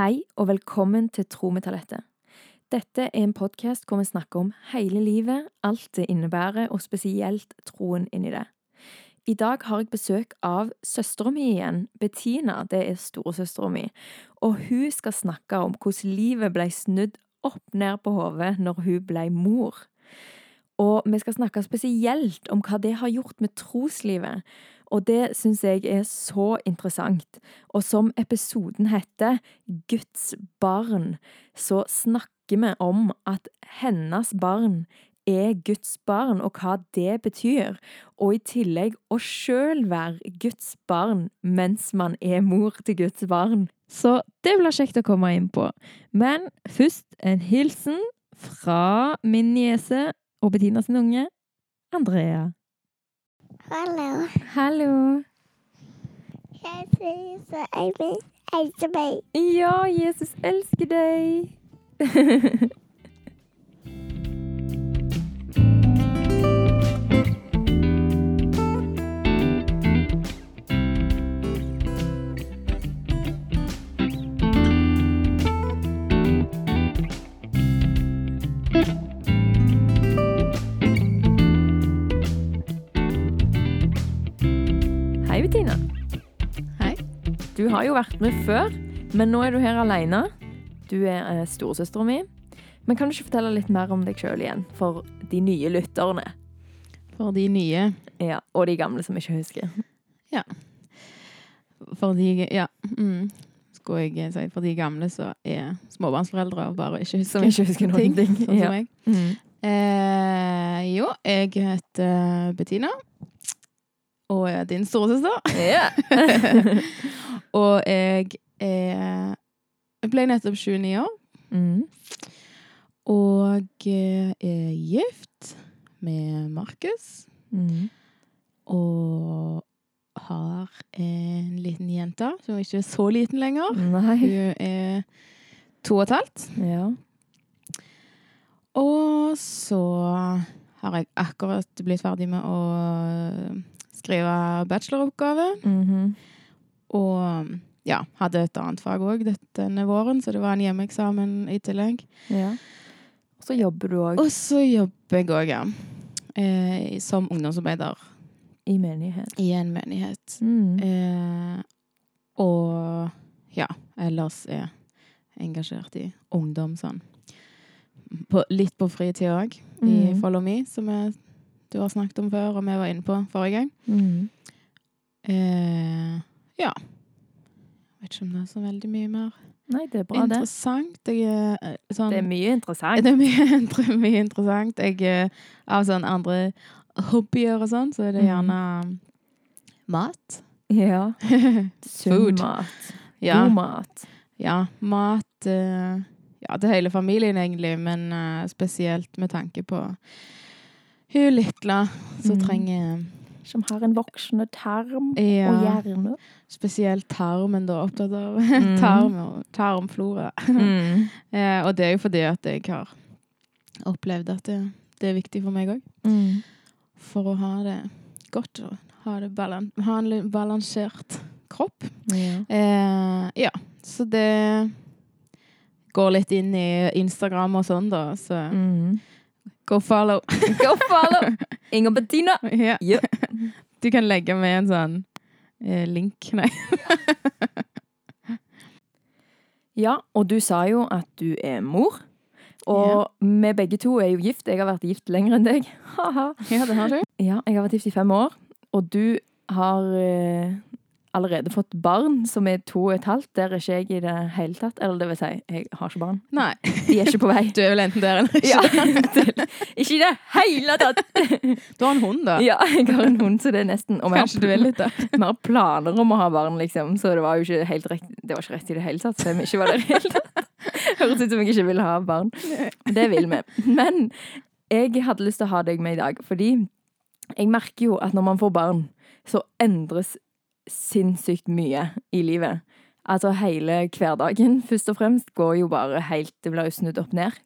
Hei og velkommen til Tro med talentet. Dette er en podkast hvor vi snakker om hele livet, alt det innebærer, og spesielt troen inni det. I dag har jeg besøk av søstera mi igjen, Bettina. Det er storesøstera mi. Og hun skal snakke om hvordan livet ble snudd opp ned på hodet når hun ble mor. Og vi skal snakke spesielt om hva det har gjort med troslivet. Og det syns jeg er så interessant. Og som episoden heter, Guds barn, så snakker vi om at hennes barn er Guds barn, og hva det betyr. Og i tillegg å sjøl være Guds barn mens man er mor til Guds barn. Så det blir kjekt å komme inn på. Men først en hilsen fra min niese og Bettina sin unge, Andrea. Hallo. Hallo. Jesus Eivind elsker meg. Ja, Jesus elsker deg. har jo vært med før, men nå er du her alene. Du er eh, storesøstera mi. Men kan du ikke fortelle litt mer om deg sjøl igjen, for de nye lytterne? For de nye. Ja, Og de gamle som ikke husker. For de Ja. Mm, skulle jeg si. For de gamle så er småbarnsforeldre og bare ikke husker ikke husker noen ting. Sånn Ja. som meg. Mm. Eh, jo, jeg heter Bettina. Og er din storesøster. Ja. Og jeg er Jeg ble nettopp 29 år. Mm. Og er gift med Markus. Mm. Og har en liten jente som ikke er så liten lenger. Nei. Hun er to og et halvt. Ja. Og så har jeg akkurat blitt ferdig med å skrive bacheloroppgave. Mhm. Og ja, hadde et annet fag òg denne våren, så det var en hjemmeeksamen i tillegg. ja. Og så jobber du òg Og så jobber jeg òg, ja. Eh, som ungdomsarbeider i menighet. i en menighet. Mm. Eh, og ja, ellers er engasjert i ungdom sånn. På, litt på fritid òg, i Mhm. Follow Me, som jeg, du har snakket om før, og vi var inne på forrige gang. Mm. Eh, ja. Jeg Vet ikke om det er så veldig mye mer Nei, det er bra, det. interessant. Jeg er eh, sånn Det er mye interessant. det er mye, mye interessant. Jeg, eh, av sånn andre hobbyer og sånn, så er det gjerne mat. Ja. Sunn Food. mat. Ja. God mat. Ja, mat eh, Ja, til hele familien, egentlig, men eh, spesielt med tanke på hun lille som Mm. trenger Som har en voksende tarm ja, og hjerne. Spesielt tarmen, da. Opptatt av Mm. tarm og tarmflora. Mm. eh, og det er jo fordi at jeg har opplevd at det, det er viktig for meg òg. Mm. For å ha det godt og ha, det balan ha en balansert kropp. Ja. Eh, ja, så det går litt inn i Instagram og sånn, da. Så Mm. Go follow. Go follow! Inger Bettina. ja. Ja. Du kan legge med en sånn eh, link. Nei. ja, og du sa jo at du er mor. Og vi begge to er jo gift. Jeg har vært gift lenger enn deg. Ja, det har du. ja, jeg har vært gift i fem år. Og du har eh, allerede fått barn som er to og et halvt. Der er ikke jeg i det hele tatt. Eller det vil si, jeg har ikke barn. Nei. De er ikke på vei. Du er vel enten der eller ikke. Ja, ikke i det hele tatt! Du har en hund, da. Ja, jeg har en hund, så det er nesten Og vi har, vi har planer om å ha barn, liksom. Så det var jo ikke helt rett Det var ikke rett i det hele tatt, så vi ikke var der i det hele tatt. Høres ut som jeg ikke vil ha barn. Det vil vi. Men jeg hadde lyst til å ha deg med i dag, fordi jeg merker jo at når man får barn, så endres sinnssykt mye i livet. Altså hele hverdagen, først og fremst, går jo bare helt Det blir jo snudd opp ned.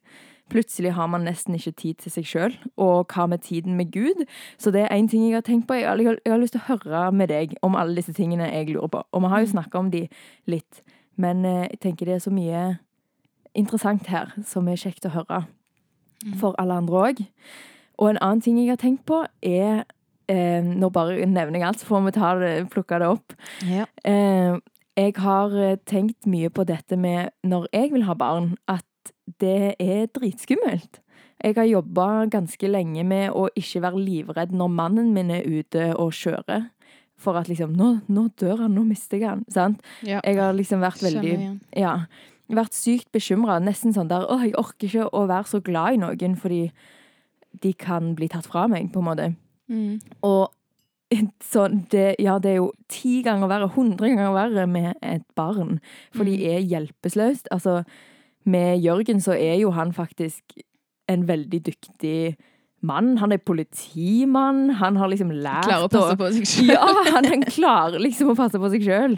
Plutselig har man nesten ikke tid til seg sjøl, og hva med tiden med Gud? Så det er én ting jeg har tenkt på. Jeg har, jeg har lyst til å høre med deg om alle disse tingene jeg lurer på. Og vi har jo snakka om de litt. Men eh, jeg tenker det er så mye interessant her som er kjekt å høre for alle andre òg. Og en annen ting jeg har tenkt på, er eh, Nå bare nevner jeg alt, så får vi ta det, plukke det opp. Ja. Eh, jeg har eh, tenkt mye på dette med når jeg vil ha barn, at det er dritskummelt. Jeg har jobba ganske lenge med å ikke være livredd når mannen min er ute og kjører. For at liksom Nå, nå dør han, nå mister jeg han. Sant? ja. Jeg har liksom vært veldig ja, vært sykt bekymra. Nesten sånn der Å, jeg orker ikke å være så glad i noen fordi de kan bli tatt fra meg, på en måte. Mm. Og så det, ja, det er jo ti ganger verre, hundre ganger verre med et barn. For de Mm. er hjelpeløst. Altså, med Jørgen så er jo han faktisk en veldig dyktig mann. Han er politimann. Han har liksom lært Klarer å passe på seg selv. ja, han, han klarer liksom å passe på seg sjøl.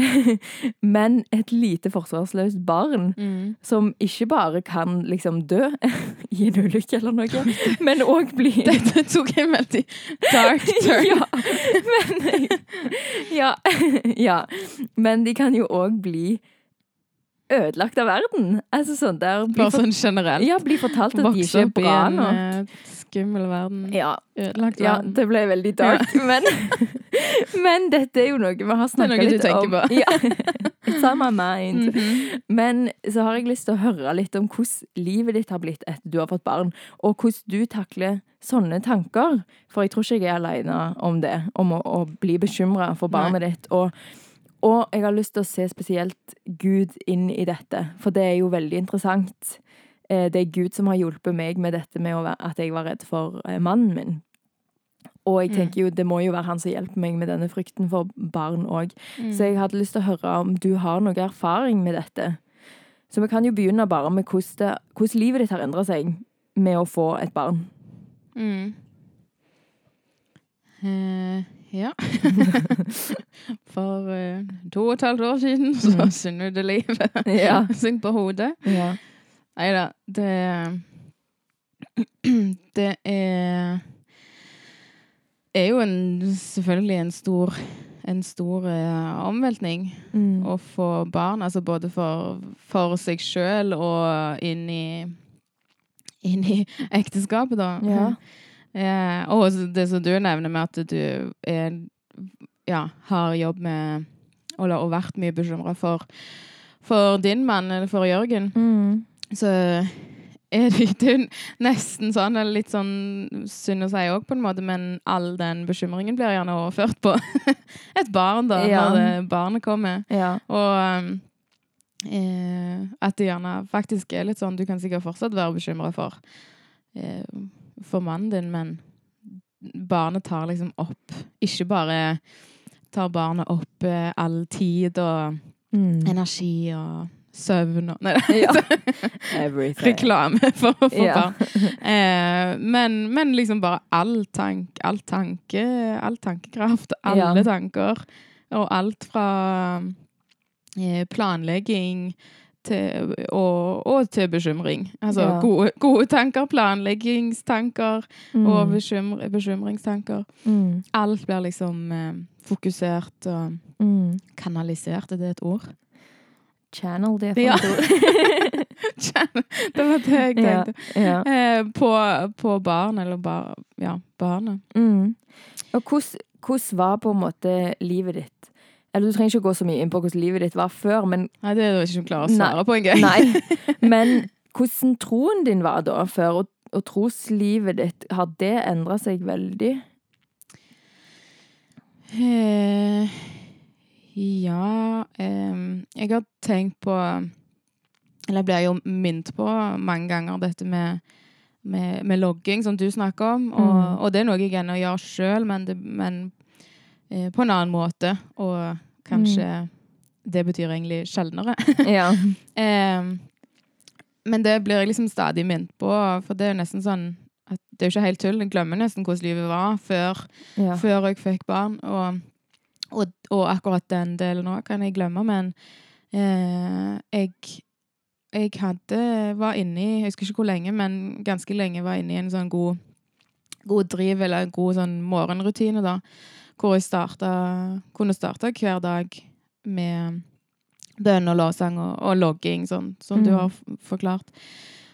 Men et lite forsvarsløst barn Mm. som ikke bare kan liksom dø i en ulykke eller noe, men òg bli Dette tok en veldig dark turn. ja, men, ja, ja. Men de kan jo òg bli ødelagt av verden. Altså sånn der Bare sånn generelt. Ja, bli fortalt at de ikke er opp i bra en eh, skummel verden. Ja, Ødelagt ja, det ble veldig dark, men, men dette er jo noe vi har snakka litt om. Det er noe du tenker om. på. Ja. It's on my mind. Mhm. Men så har jeg lyst til å høre litt om hvordan livet ditt har blitt etter du har fått barn, og hvordan du takler sånne tanker. For jeg tror ikke jeg er aleine om det, om å, å bli bekymra for barnet ditt. Og, og jeg har lyst til å se spesielt Gud inn i dette, for det er jo veldig interessant. Eh, Det er Gud som har hjulpet meg med dette med at jeg var redd for eh, mannen min. Og jeg Mm. tenker jo, det må jo være han som hjelper meg med denne frykten for barn òg. Mm. Så jeg hadde lyst til å høre om du har noe erfaring med dette. Så vi kan jo begynne bare med hvordan, det, hvordan livet ditt har endra seg med å få et barn. Mm. Eh, ja. For uh, to og et halvt år siden så mm. snudde livet Ja. seg på hodet. ja. Nei da, det Det er er jo en, selvfølgelig en stor en stor uh, omveltning Mm. å få barn. Altså både for, for seg sjøl og inn i inn i ekteskapet, da. Ja. Eh, og det som du nevner med at du er, ja, har jobb med Eller og vært mye bekymra for, for din mann, eller for Jørgen, Mm. så er det, det er nesten sånn, eller litt sånn synd å si òg, på en måte, men all den bekymringen blir gjerne overført på et barn, da, Ja. når det barnet kommer. Ja. Og um, eh, at det gjerne faktisk er litt sånn Du kan sikkert fortsatt være bekymra for eh, for mannen din, men barnet tar liksom opp Ikke bare tar barnet opp eh, all tid og Mm. energi og søvn og Nei, ja. Everything. reklame for for Ja. barn. Eh, men, men liksom bare all tank, all tanke, all tankekraft, alle Ja. tanker. Og alt fra eh, planlegging til, og, og til bekymring. Altså Ja. gode, gode tanker, planleggingstanker Mm. og bekymr, bekymringstanker. Mm. Alt blir liksom eh, fokusert og Mm. kanalisert, er det et ord? Channel det for Ja. det var det jeg tenkte. ja. Eh, på, på barn, eller bar, ja, barnet. Mm. Og hvordan var på en måte livet ditt? Eller du trenger ikke gå så mye inn på hvordan livet ditt var før, men Nei, det er du ikke klarer å Nei. svare på engang. Nei. Men hvordan troen din var da før, og, og troslivet ditt, har det endra seg veldig? Eh, ja eh, Jeg har tenkt på Eller jeg blir jo minnet på mange ganger dette med, med, med logging, som du snakker om. Og, Mm. og det er noe jeg ennå gjør sjøl, men, men eh, på en annen måte. Og kanskje det betyr egentlig sjeldnere. Ja. eh, men det blir jeg liksom stadig minnet på, for det er jo nesten sånn at det er jo ikke helt tull. Jeg glemmer nesten hvordan livet var før ja. før jeg fikk barn. Og, og, og akkurat den delen òg kan jeg glemme, men eh, jeg, jeg hadde var inne i Jeg husker ikke hvor lenge, men ganske lenge var inne i en sånn god, god driv, eller en god sånn morgenrutine, da. Hvor jeg startet, kunne starte hver dag med, bønn og lovsang og, og logging, sånn, som du Mm. har forklart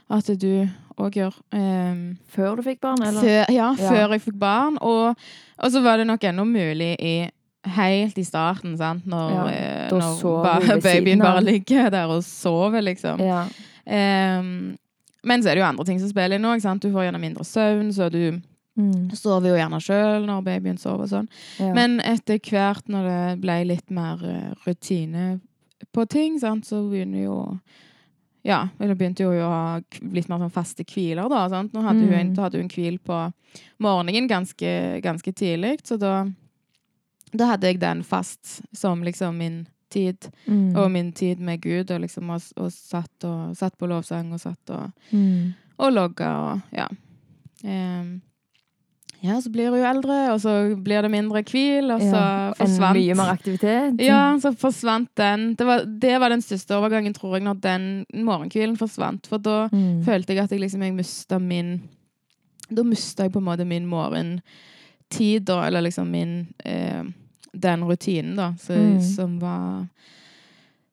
at du òg gjør. Um, Før du fikk barn, eller? før, ja, Ja. før jeg fikk barn. Og, og så var det nok ennå mulig i helt i starten, sant, når, Ja, eh, når sov ba, babyen bare ligger der og sover, liksom. Ja. Um, men så er det jo andre ting som spiller inn òg. Du får gjerne mindre søvn, så du Mm. sover jo gjerne sjøl når babyen sover og sånn. ja. Men etter hvert når det ble litt mer eh, rutine på ting, sant, så begynner jo Ja, eller begynte jo å ha litt mer sånn faste hviler, da. Sant? Nå hadde hun, Mm. hadde hun en hvil på morgenen ganske, ganske tidlig, så da Da hadde jeg den fast som liksom min tid, mm. og min tid med Gud, og liksom og, og satt, og satt på lovsang og satt og mm. og logga og ja. Ehm, ja, så blir hun jo eldre, og så blir det mindre hvil, og så ja. Forsvant mye mer aktivitet. Ja, så forsvant den. Det var, det var den største overgangen, tror jeg, når den morgenkvilen forsvant. For da Mm. følte jeg at jeg liksom jeg mista min Da mista jeg på en måte min morgentid, da, eller liksom min eh, Den rutinen, da, så, Mm. som var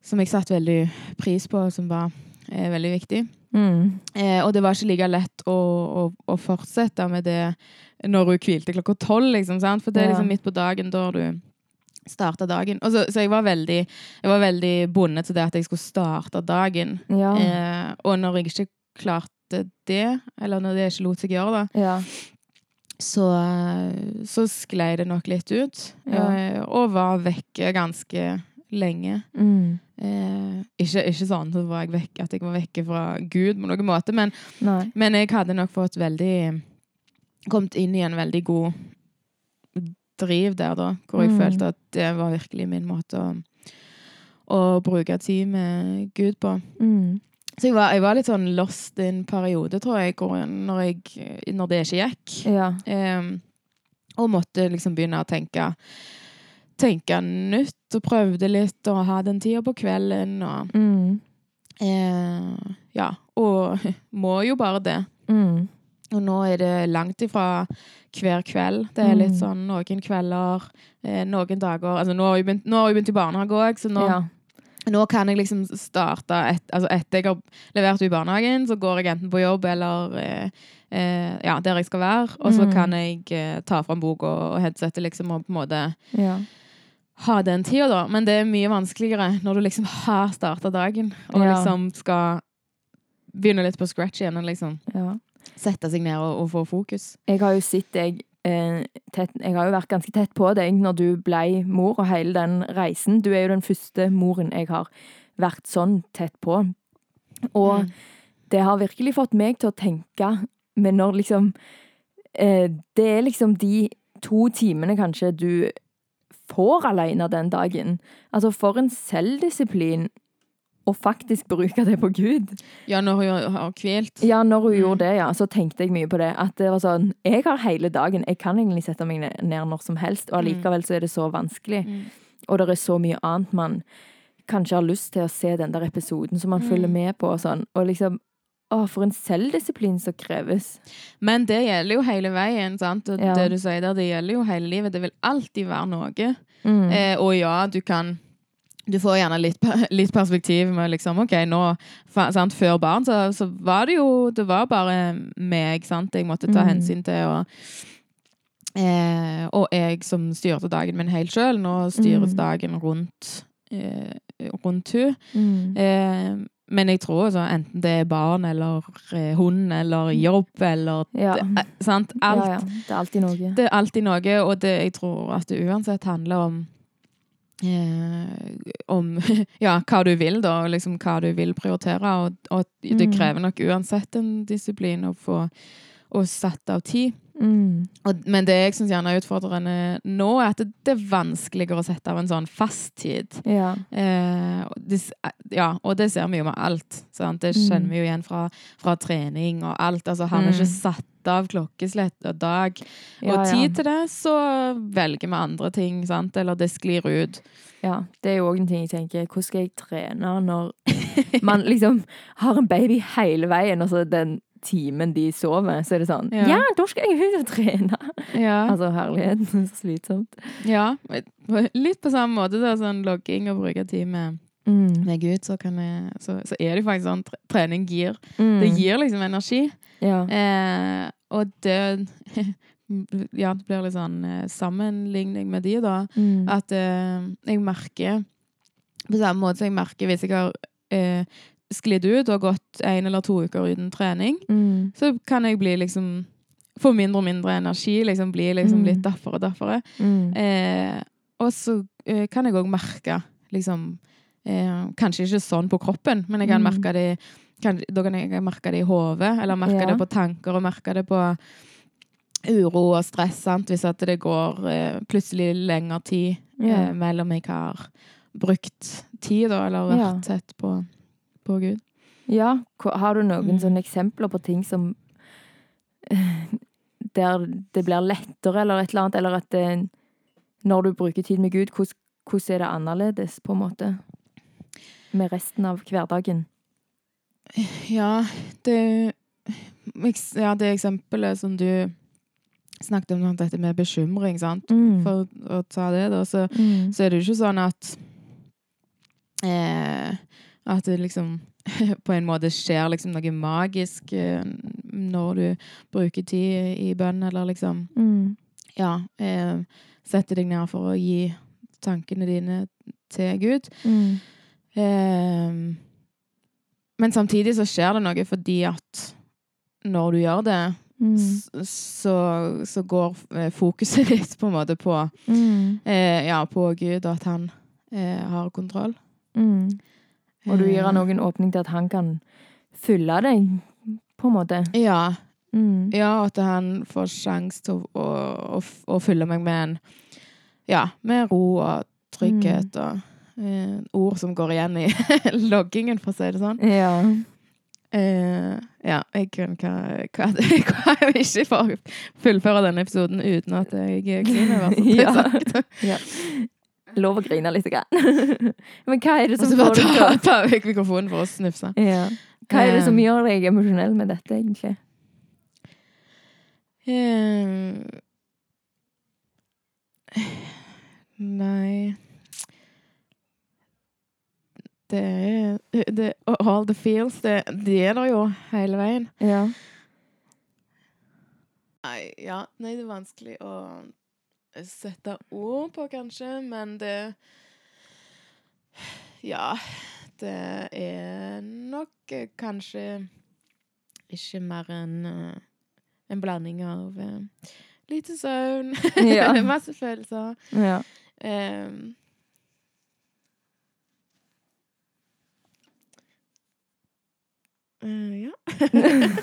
Som jeg satte veldig pris på, som var eh, veldig viktig. Mm. Eh, og det var ikke like lett å, å, å fortsette med det når hun hvilte klokka tolv, liksom, sant? For det er liksom midt på dagen da du starta dagen. Så, så jeg var veldig, jeg var veldig bundet til det at jeg skulle starte dagen. Ja. Eh, og når jeg ikke klarte det, eller når det ikke lot seg gjøre, da, ja. så, så sklei det nok litt ut. Ja. Eh, og var vekke ganske lenge. Mm. Eh, ikke, ikke sånn så var jeg vekk, at jeg var vekke fra Gud på noen måte, men men jeg hadde nok fått veldig Kommet inn i en veldig god driv der, da. Hvor jeg Mm. følte at det var virkelig min måte å, å bruke tid med Gud på. Mm. Så jeg var, jeg var litt sånn lost i en periode, tror jeg, når, jeg, når det ikke gikk. Ja. Um, og måtte liksom begynne å tenke Tenke nytt, og prøvde litt og ha den tida på kvelden, og Mm. uh, Ja. Og må jo bare det. Mm. Og nå er det langt ifra hver kveld. Det er litt Mm. sånn noen kvelder, eh, noen dager Altså nå har jeg begynt, har jeg begynt i barnehage òg, så nå, Ja. nå kan jeg liksom starte et, altså Etter jeg har levert henne i barnehagen, så går jeg enten på jobb eller eh, eh, ja, der jeg skal være. Og så Mm. kan jeg eh, ta fram boka og headsetet liksom, og på en måte Ja. ha den tida, da. Men det er mye vanskeligere når du liksom har starta dagen, og Ja. liksom skal begynne litt på scratch igjen liksom ja. Sette seg ned og, og få fokus. Jeg har jo sett deg eh, tett, Jeg har jo vært ganske tett på deg når du ble mor, og hele den reisen. Du er jo den første moren jeg har vært sånn tett på. Og Mm. det har virkelig fått meg til å tenke, men når liksom eh, Det er liksom de to timene kanskje du får alene den dagen. Altså, for en selvdisiplin å faktisk bruke det på Gud. Ja, når hun har hvilt. Ja, når hun Mm. gjorde det, ja, så tenkte jeg mye på det. At det var sånn Jeg har hele dagen. Jeg kan egentlig sette meg ned når som helst, og allikevel så er det så vanskelig. Mm. Og det er så mye annet man kanskje har lyst til å se den der episoden som man Mm. følger med på og sånn. Og liksom Å, for en selvdisiplin som kreves. Men det gjelder jo hele veien, sant? Og Ja. det du sier der, det gjelder jo hele livet. Det vil alltid være noe. Mm. Eh, og ja, du kan Du får gjerne litt, litt perspektiv med liksom OK, nå sant? Før barn så, så var det jo Det var bare meg, sant, jeg måtte ta Mm. hensyn til. Og, eh, og jeg som styrte dagen min helt sjøl. Nå styres Mm. dagen rundt eh, rundt hun. Mm. Eh, men jeg tror altså, enten det er barn eller eh, hund eller jobb eller Ja. det, eh, sant? Alt. ja, ja. Det er alltid noe. Det er alltid noe, og det, jeg tror at det uansett handler om eh, om ja, hva du vil, da, og liksom hva du vil prioritere. Og, og det Mm. krever nok uansett en disiplin å få å sette av tid. Mm. Og, men det jeg syns gjerne er utfordrende nå, er at det, det er vanskeligere å sette av en sånn fast tid. Ja. Eh, og det, ja, og det ser vi jo med alt. Sant? Det Mm. kjenner vi jo igjen fra, fra trening og alt. Altså, har vi Mm. ikke satt av klokkeslett og dag og Ja, ja. tid til det, så velger vi andre ting, sant? eller det sklir ut. Ja, det er jo òg en ting jeg tenker. Hvordan skal jeg trene når man liksom har en baby hele veien, og så den timen de sover, så er det sånn Ja. Ja, da skal jeg ut og trene! Ja. Altså, herlighet. Så slitsomt. ja. Litt på samme måte, da, sånn logging og bruke time med, Mm. med Gud, så, kan jeg, så, så er det faktisk sånn trening gir Mm. Det gir liksom energi. Ja. Eh, og det Ja, det blir litt sånn eh, sammenligning med de, da. Mm. At eh, jeg merker På samme måte som jeg merker hvis jeg har eh, sklidd ut og gått en eller to uker uten trening, Mm. så kan jeg bli liksom Få mindre og mindre energi, liksom bli liksom Mm. litt daffere og daffere. Mm. Eh, og så eh, kan jeg òg merke liksom eh, Kanskje ikke sånn på kroppen, men jeg kan Mm. merke det kan, Da kan jeg merke det i hodet, eller merke Ja. det på tanker, og merke det på uro og stress. Sant? Hvis at det går eh, plutselig lengre tid eh, mellom jeg har brukt tid, da, eller vært Ja. tett på, på Gud. Ja, har du noen Mm. sånne eksempler på ting som eh, Der det blir lettere, eller et eller annet, eller at det, når du bruker tid med Gud, hvordan, hvordan er det annerledes, på en måte? Med resten av hverdagen? Ja, det Ja, det eksempelet som du snakket om, sånn, dette med bekymring, sant? Mm. For å ta det, da, så, mm. så er det jo ikke sånn at eh, At det liksom på en måte skjer liksom noe magisk eh, når du bruker tid i bønn, eller liksom Mm. Ja. Eh, setter deg ned for å gi tankene dine til Gud. Mm. Eh, men samtidig så skjer det noe fordi at når du gjør det, Mm. så, så går eh, fokuset ditt på en måte på Mm. eh, Ja, på Gud, og at han eh, har kontroll. Mm. Og du gir han Eh, òg en åpning til at han kan fylle deg, på en måte. Ja. Mm. ja, at han får sjanse til å, å, å, fylle meg med en Ja, med ro og trygghet og eh, ord som går igjen i loggingen, for å si det sånn. Ja. Eh, ja, jeg kunne hva, hva, hva jeg ikke får fullføre denne episoden uten at jeg kliner, i hvert fall. Ja. ja. Lov å grine litt. Men hva er det som får deg til ta, vekk mikrofonen for å snufse. ja. Hva er det som Eh. gjør deg emosjonell med dette, egentlig? Um, nei Det er det, All the feels, det, det er der jo hele veien. Ja. Nei, ja, nei, det er vanskelig å sette ord på, kanskje, men det Ja, det er nok eh, kanskje ikke mer enn eh, en blanding av uh, lite søvn, Ja. masse følelser ja. Um, uh, ja. uh,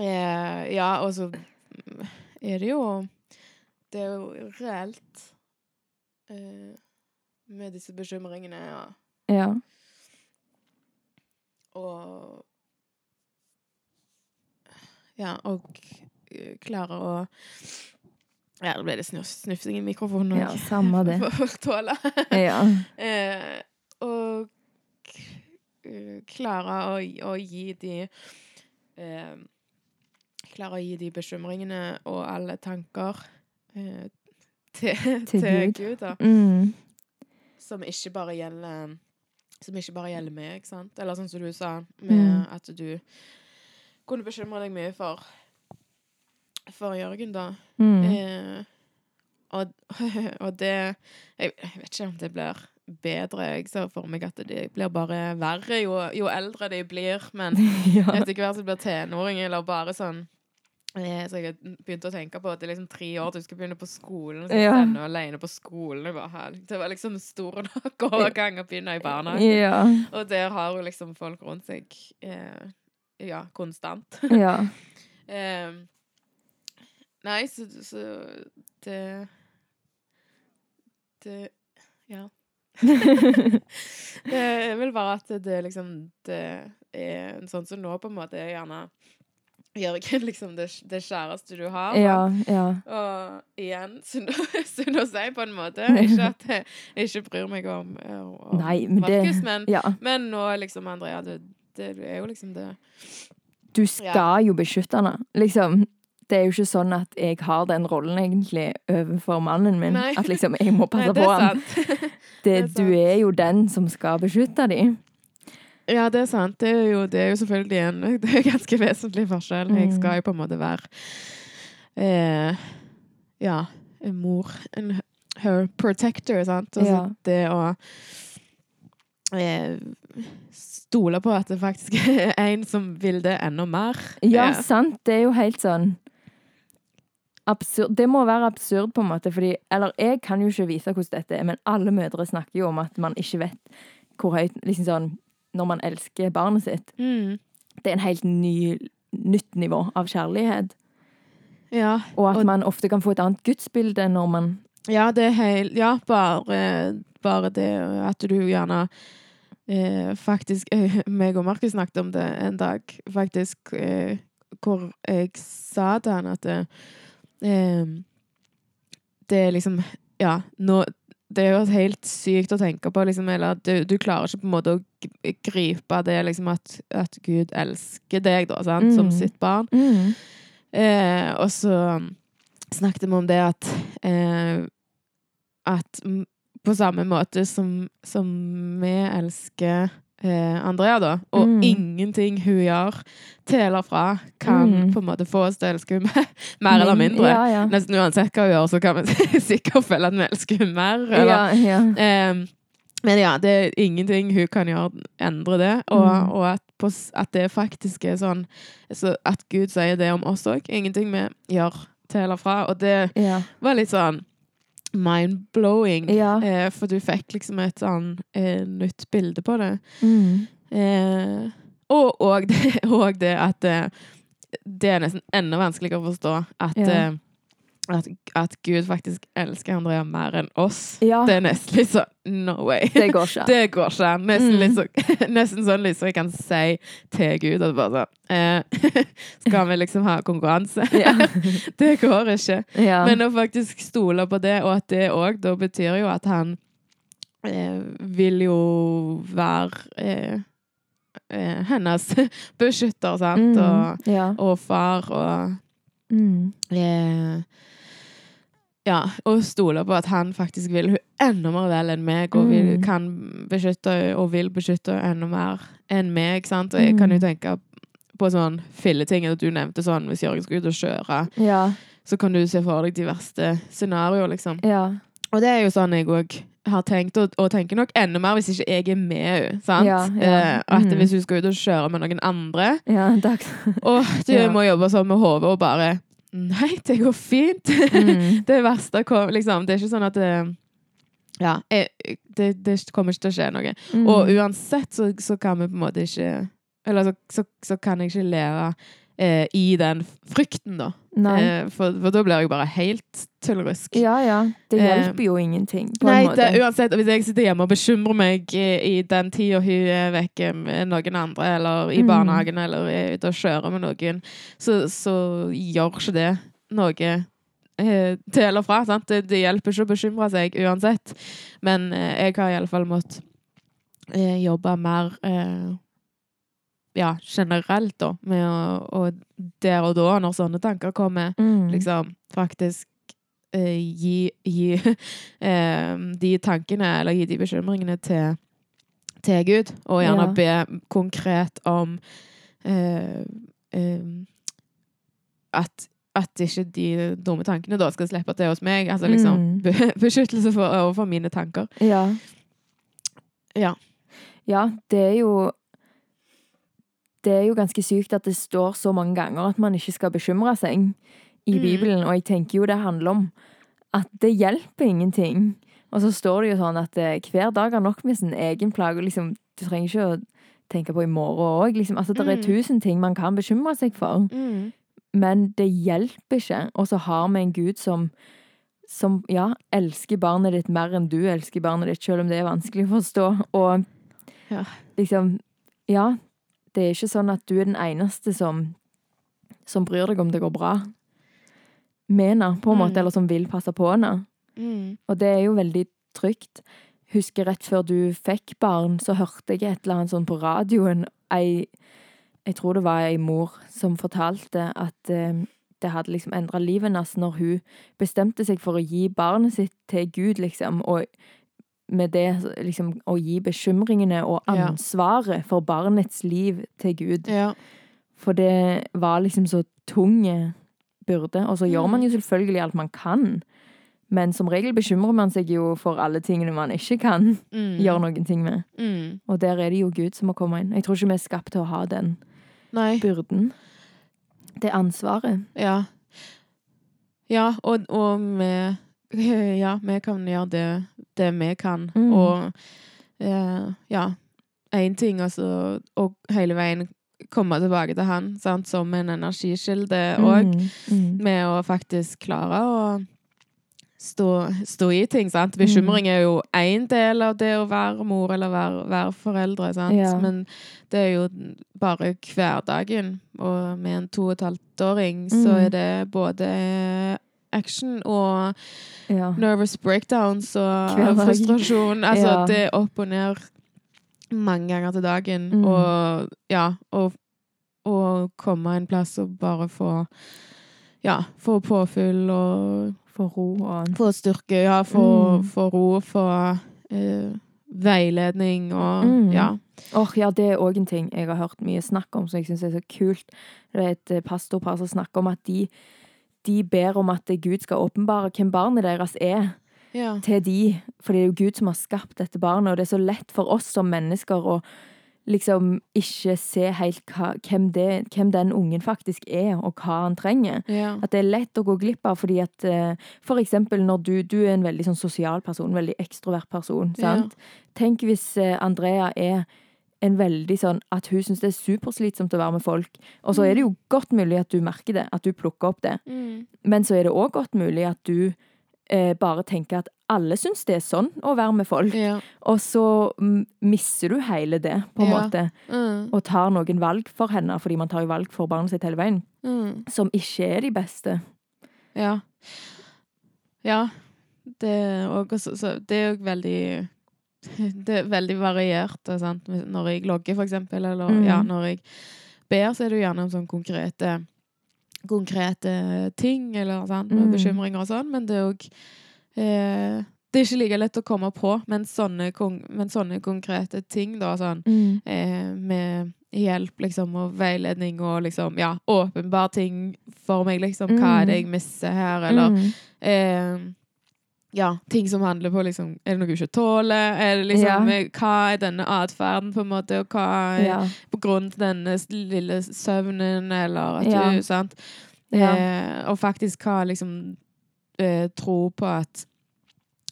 ja, og så er det jo Det er jo reelt eh, med disse bekymringene ja. ja. og Ja, og klare å Ja, det ble det snuf, snufsing i mikrofonen. Ja, samme det. Får tåle. Ja. Eh, og klare å, å gi de eh, Klare å gi de bekymringene og alle tanker eh, til, Til til, Gud. Da. Mm. Som ikke bare gjelder Som ikke bare gjelder meg, sant? Eller sånn som du sa, med Mm. at du kunne bekymre deg mye for For Jørgen, da. Mm. Eh, og, og det jeg, jeg vet ikke om det blir bedre. Jeg ser for meg at det blir bare verre jo, jo eldre de blir. Men ja. etter hvert som blir tenåring, eller bare sånn Så jeg har begynt å tenke på at det er liksom tre år til du skal begynne på skolen. Så Ja. ja. alene på skolen. Jeg Det var liksom stor nok overgang å begynne i barnehagen. ja. Og der har hun liksom folk rundt seg eh, Ja, konstant. Ja. Eh, nei, så, så det Det Ja. det er vel bare at det liksom Det er en sånn som nå, på en måte, er gjerne Jørgen liksom det, det kjæreste du har. ja. Ja. Og igjen, synd å- si, på en måte. Ikke at jeg ikke bryr meg om, om Nei, men det men, Ja. men nå liksom, Andrea, det, det er jo liksom det Du skal jo beskytte henne, liksom. det er jo ikke sånn at jeg har den rollen egentlig overfor mannen min. Nei. At liksom jeg må passe Nei, det på det er du er jo den som skal beskytte dem. Ja, det er sant. Det er jo, det er jo selvfølgelig en det er ganske vesentlig forskjell. Jeg Mm. skal jo på en måte være eh, Ja, en mor. En her protector, sant. Altså Ja. det å eh, stole på at det faktisk er en som vil det enda mer. Ja, Eh, sant. Det er jo helt sånn absurd. Det må være absurd, på en måte, fordi Eller jeg kan jo ikke vite hvordan dette er, men alle mødre snakker jo om at man ikke vet hvor høyt Liksom sånn Når man elsker barnet sitt. mm, Det er en helt ny nytt nivå av kjærlighet. ja. Og at Og- man ofte kan få et annet gudsbilde når man Ja, det er helt Ja, bare, bare det at du gjerne eh, faktisk eh, meg og Markus snakket om det en dag, faktisk, eh, hvor jeg sa til han at det, eh, det er liksom Ja, nå det er jo helt sykt å tenke på, liksom, eller du, du klarer ikke på en måte å gripe det liksom at, at Gud elsker deg, da, sant, som Mm. sitt barn. mm. Eh, og så snakket vi om det at eh, At på samme måte som, som vi elsker Andrea, da, og Mm. ingenting hun gjør til eller fra, kan Mm. på en måte få oss til å elske henne mer, eller mindre. Ja, ja. Nesten uansett hva hun gjør, så kan vi sikkert føle at vi elsker henne mer. Eller, ja. Ehm, men ja, det er ingenting hun kan gjøre endre det. Og, Mm. og at, på, at det faktisk er sånn så At Gud sier det om oss òg. Ingenting vi gjør til eller fra. Og det var litt sånn mind-blowing. Ja. Eh, for du fikk liksom et sånn eh, nytt bilde på det. Mm. Eh, og, og, det, og det at eh, det er nesten enda vanskeligere å forstå at, Ja. Eh, at, at Gud faktisk elsker Andrea mer enn oss. Ja. Det er nesten litt sånn No way. Det går ikke. Det går ikke. Nesten, Mm. så, nesten sånn liksom jeg kan si til Gud at bare sånn eh, Skal vi liksom ha konkurranse? Ja. det går ikke. Ja. Men å faktisk stole på det, og at det òg da betyr jo at han eh, vil jo være eh, eh, hennes beskytter, sant? Mm. Og, og far og Mm. Ja, og stoler på at han faktisk vil hun enda mer vel enn meg, og vil, Mm. kan beskytte og vil beskytte enda mer enn meg. Sant? Og jeg kan jo Mm. tenke på sånn filleting, at du nevnte sånn hvis Jørgen skal ut og kjøre, Ja. så kan du se for deg de verste scenarioer, liksom. Ja. Og det er jo sånn jeg òg har tenkt, og, og tenker nok enda mer hvis ikke jeg er med henne. Ja, ja. Eh, at Mhm. hvis hun skal ut og kjøre med noen andre, Ja, og du må jobbe sånn med hodet og bare Nei, det går fint. Mm. det verste kom liksom Det er ikke sånn at det Ja, jeg, det, det kommer ikke til å skje noe. Mm. Og uansett så, så kan vi på en måte ikke Eller så, så, så kan jeg ikke leve eh, i den frykten, da. Eh, for, for da blir jeg bare helt tullrusk. Ja, ja. Det Eh, hjelper jo ingenting, på Nei, det, uansett, hvis jeg sitter hjemme og bekymrer meg i, i den tida hun er vekke med noen andre, eller i Mm. barnehagen, eller er ute og kjører med noen, så, så gjør ikke det noe eh, til eller fra. Sant? Det, det hjelper ikke å bekymre seg uansett. Men eh, jeg har iallfall måttet eh, jobbe mer eh, ja, generelt, da, med å, å der og da, når sånne tanker kommer, Mm. liksom faktisk eh, gi, gi eh, de tankene, eller gi de bekymringene til, til Gud, og gjerne be konkret om eh, eh, at, at ikke de dumme tankene da skal slippe til hos meg. Altså liksom Mm. be, beskyttelse for, overfor mine tanker. Ja. Ja. Ja, det er jo Det er jo ganske sykt at det står så mange ganger at man ikke skal bekymre seg i Mm. Bibelen, og jeg tenker jo det handler om at det hjelper ingenting. Og så står det jo sånn at eh, hver dag har nok med sin egen plage, og liksom, du trenger ikke å tenke på i morgen òg. Liksom. Altså, det er Mm. tusen ting man kan bekymre seg for, men det hjelper ikke. Og så har vi en Gud som som ja, elsker barnet ditt mer enn du elsker barnet ditt, selv om det er vanskelig å forstå. Og Ja. liksom Ja, det er ikke sånn at du er den eneste som, som bryr deg om det går bra med henne, på en Mm. eller som vil passe på henne. Og det er jo veldig trygt. Husker rett før du fikk barn, så hørte jeg et eller annet sånn på radioen. Ei, jeg tror det var ei mor som fortalte at eh, det hadde liksom endra livet hennes når hun bestemte seg for å gi barnet sitt til Gud, liksom, og med det liksom å gi bekymringene og ansvaret for barnets liv til Gud. Ja. For det var liksom så tunge byrde. Og så gjør Mm. man jo selvfølgelig alt man kan. Men som regel bekymrer man seg jo for alle tingene man ikke kan Mm. gjøre noen ting med. Mm. Og der er det jo Gud som må komme inn. Jeg tror ikke vi er skapt til å ha den Nei. byrden. Det ansvaret. Ja. Ja, og, og vi Ja, vi kan gjøre det, det vi kan. Mm. Og eh, ja. Én ting, altså, og hele veien komme tilbake til han sant, som en energikilde òg. Mm, mm. Med å faktisk klare å stå, stå i ting. sant? Bekymring er jo én del av det å være mor eller være, være foreldre. sant? Ja. Men det er jo bare hverdagen. Og med en to og et halvt åring så Mm. er det både action og Ja. nervous breakdowns og frustrasjon. Altså Ja. det er opp og ned mange ganger til dagen. Mm. Og ja, og, og komme en plass og bare få ja, få påfyll og Få ro og få styrke, ja, få, Mm. få ro, få uh, veiledning og Mm. ja. Åh, ja, det er òg en ting jeg har hørt mye snakk om, som jeg syns er så kult. Det er et eh, pastorpar som snakker om at de, de ber om at Gud skal åpenbare hvem barnet deres er, ja. til de. For det er jo Gud som har skapt dette barnet, og det er så lett for oss som mennesker å liksom ikke se helt hva, hvem, det, hvem den ungen faktisk er, og hva han trenger. ja. At det er lett å gå glipp av, fordi at eh, for eksempel når du, du er en veldig sånn sosial person, veldig ekstrovert person, Ja. sant? Tenk hvis eh, Andrea er en veldig sånn at hun syns det er superslitsomt å være med folk. Og så er det jo godt mulig at du merker det, at du plukker opp det. Mm. Men så er det òg godt mulig at du eh, bare tenker at alle syns det er sånn å være med folk. ja. Og så mm, misser du hele det, på en Ja. måte. Mm. Og tar noen valg for henne, fordi man tar jo valg for barnet sitt hele veien, Mm. som ikke er de beste. Ja. Ja. Det er òg så, så Det jo veldig Det er veldig variert. Sant? Når jeg logger, for eksempel, eller Mm. ja, når jeg ber, så er det jo gjerne om sånn konkrete Konkrete ting, eller sant, med Mm. bekymringer og sånn, men det er òg eh, Det er ikke like lett å komme på, men sånne, men sånne konkrete ting, da, sånn eh, med hjelp liksom, og veiledning og liksom, ja, åpenbare ting for meg, liksom. Hva er det jeg misser her, eller Mm. eh, ja, ting som handler på liksom Er det noe du ikke tåler? Er det liksom, Ja. eh, Hva er denne atferden, på en måte, og hva er Ja. på grunn til denne lille søvnen, eller at Ja. du Sant? Eh, og faktisk hva liksom eh, tro på at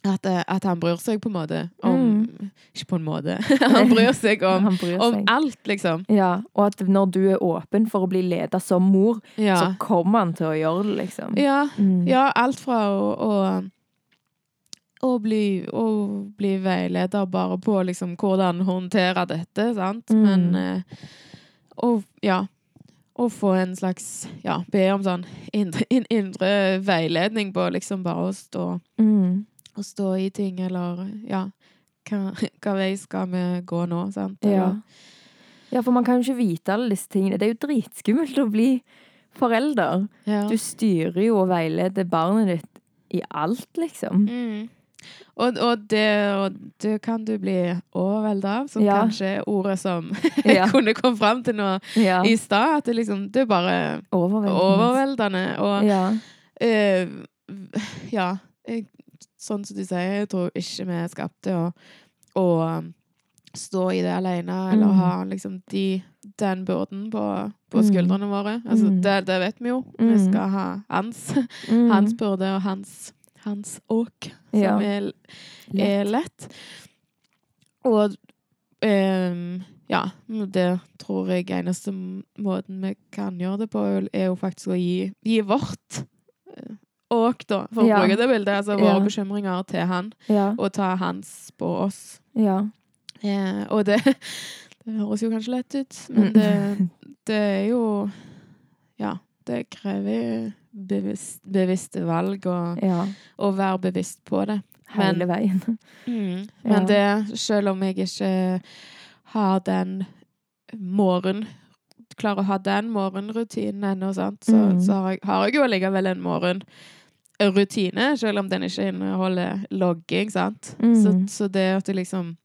at, eh, at han bryr seg, på en måte. Om Ikke på en måte. han bryr seg om, bryr seg. om alt, liksom. Ja, og at når du er åpen for å bli leda som mor, så kommer han til å gjøre det, liksom. Ja, Mm. ja alt fra å, å, å, bli, å bli veileder bare på liksom hvordan håndtere dette, sant? Mm. Men eh, Og ja. Å få en slags Ja, be om sånn indre, in- indre veiledning på liksom bare å stå, Mm. å stå i ting, eller ja hva, hva vei skal vi gå nå, sant? Ja. Ja, for man kan jo ikke vite alle disse tingene. Det er jo dritskummelt å bli forelder. ja. Du styrer jo og veileder barnet ditt i alt, liksom. Mm. Og, og, det, og det kan du bli overveldet av, som Ja. kanskje er ordet som jeg kunne komme fram til nå ja. i stad. At det liksom Det er bare Overveldende. overveldende. Og Ja. Uh, ja. Jeg, sånn som du sier, jeg tror ikke vi er skapt til å, å um, stå i det alene, eller Mm. ha liksom de, den byrden på, på Mm. skuldrene våre. Altså, Mm. det, det vet vi jo. Vi Mm. skal ha hans, Mm. hans byrde og hans, hans åk, som Ja. er er lett. Og um, ja, det tror jeg eneste måten vi kan gjøre det på, er jo faktisk å gi, gi vårt eh, åk, da, for å Ja. bruke det bildet. Altså våre Ja. bekymringer til han, Ja. og ta hans på oss. Ja. Eh, og det, det høres jo kanskje lett ut, men Mm. det, det er jo Ja, det krever bevisst, bevisste valg, og ja. å være bevisst på det. Men- Hele veien. Mm. Ja. Men det, selv om jeg ikke har den morgen klarer å ha den morgenrutinen ennå, så, Mm. så har, jeg, har jeg jo allikevel en morgenrutine, selv om den ikke inneholder logging, sant. Mm. Så, så det at du liksom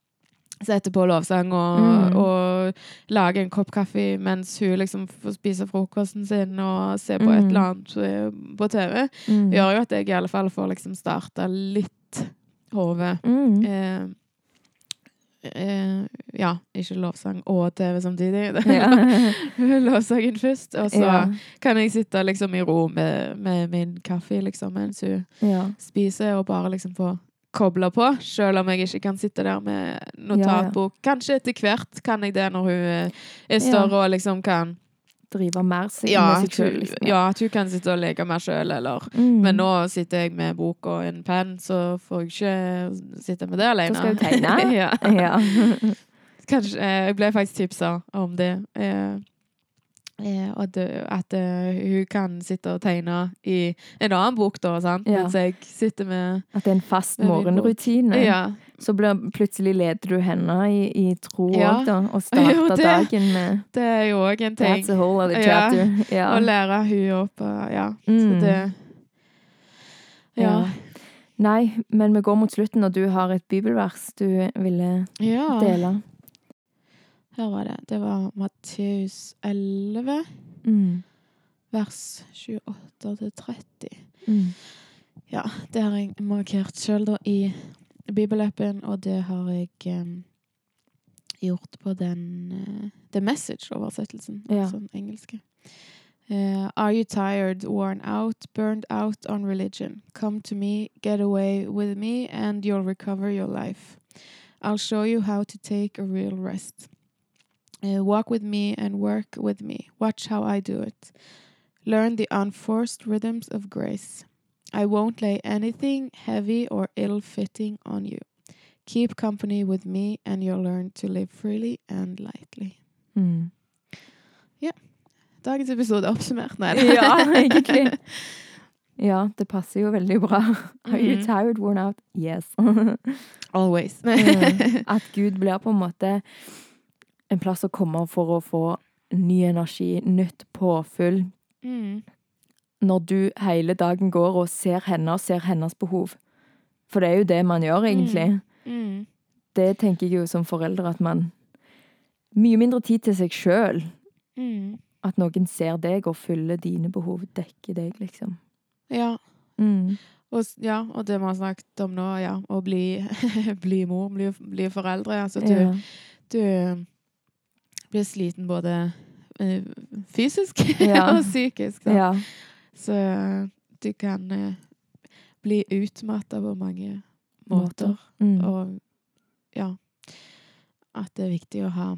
setter på lovsang og, Mm. og lager en kopp kaffe mens hun liksom får spise frokosten sin og se på et Mm. eller annet eh, på TV, Mm. gjør jo at jeg i alle fall får liksom starta litt hodet. Mm. Eh, eh, ja, ikke lovsang og TV samtidig. Ja. Lovsangen først, og så ja. kan jeg sitte liksom i ro med, med min kaffe liksom, mens hun ja. spiser, og bare liksom få kobla på, selv om jeg ikke kan sitte der med notatbok. Kanskje etter hvert kan jeg det når hun eh, er større og liksom kan Drive mer seg ja, med seg selv. hun, Liksom. ja, at hun kan sitte og leke mer sjøl, eller Mm. Men nå sitter jeg med bok og en penn, så får jeg ikke sitte med det alene. Så skal du tegne. ja. Ja. Kanskje, eh, jeg ble faktisk tipsa om det. Eh, eh, og at eh, hun kan sitte og tegne i en annen bok, da, sant? Ja. mens jeg sitter med At det er en fast morgenrutine. Ja. Så ble, plutselig leder du henne i, i tro Ja. da. Og starter dagen med Det er jo òg en ting. That's a whole other Ja. chapter. Ja. Å lære hun opp. og Ja. Så Mm. det Ja. Nei, men vi går mot slutten, og du har et bibelvers du ville dele. Her var det. Det var Matteus 11, Mm. vers 28 til 30. Mm. Ja, det har jeg markert sjøl i bibelappen, og det har jeg em, gjort på den uh, The Message-oversettelsen, Ja. altså den engelske. Uh, Are you tired, worn out, burned out on religion? Come to me, get away with me, and you'll recover your life. I'll show you how to take a real rest. Uh, walk with me and work with me. Watch how I do it. Learn the unforced rhythms of grace. I won't lay anything heavy or ill fitting on you. Keep company with me, and you'll learn to live freely and lightly. Mm. Dagens episode er oppsummert. Nei, Ja, egentlig. Ja, det passer jo veldig bra. Are you Mhm. tired, worn out? Yes. Always. Mm. At Gud blir på en måte en plass å komme for å få ny energi, nytt påfyll. mm. Når du hele dagen går og ser henne og ser hennes behov. For det er jo det man gjør, egentlig. Mm. Det tenker jeg jo som foreldre, at man Mye mindre tid til seg sjøl. Mm. At noen ser deg og fyller dine behov, dekker deg, liksom. Ja. Mm. Og, ja, og det vi har snakket om nå, ja. Å bli, bli mor, bli, bli foreldre. Altså, du, Ja. du blir sliten både eh, fysisk Ja. og psykisk. ja. Så eh, du kan eh, bli utmatta på mange måter. Mm. Og ja At det er viktig å ha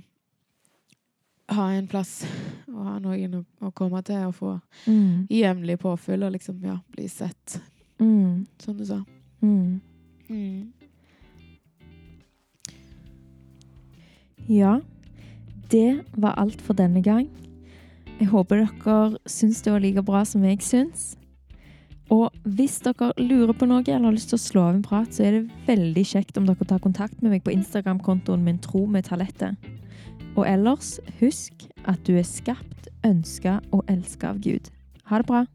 ha en plass og ha noen å, å komme til og få Mm. jevnlig påfyll og liksom, ja, bli sett, Mm. som du sa. Mm. Mm. Ja, det var alt for denne gang. Jeg håper dere syns det var like bra som jeg syns. Og hvis dere lurer på noe eller har lyst til å slå av en prat, så er det veldig kjekt om dere tar kontakt med meg på Instagram-kontoen min Tro med talentet. Og ellers, husk at du er skapt, ønska og elska av Gud. Ha det bra.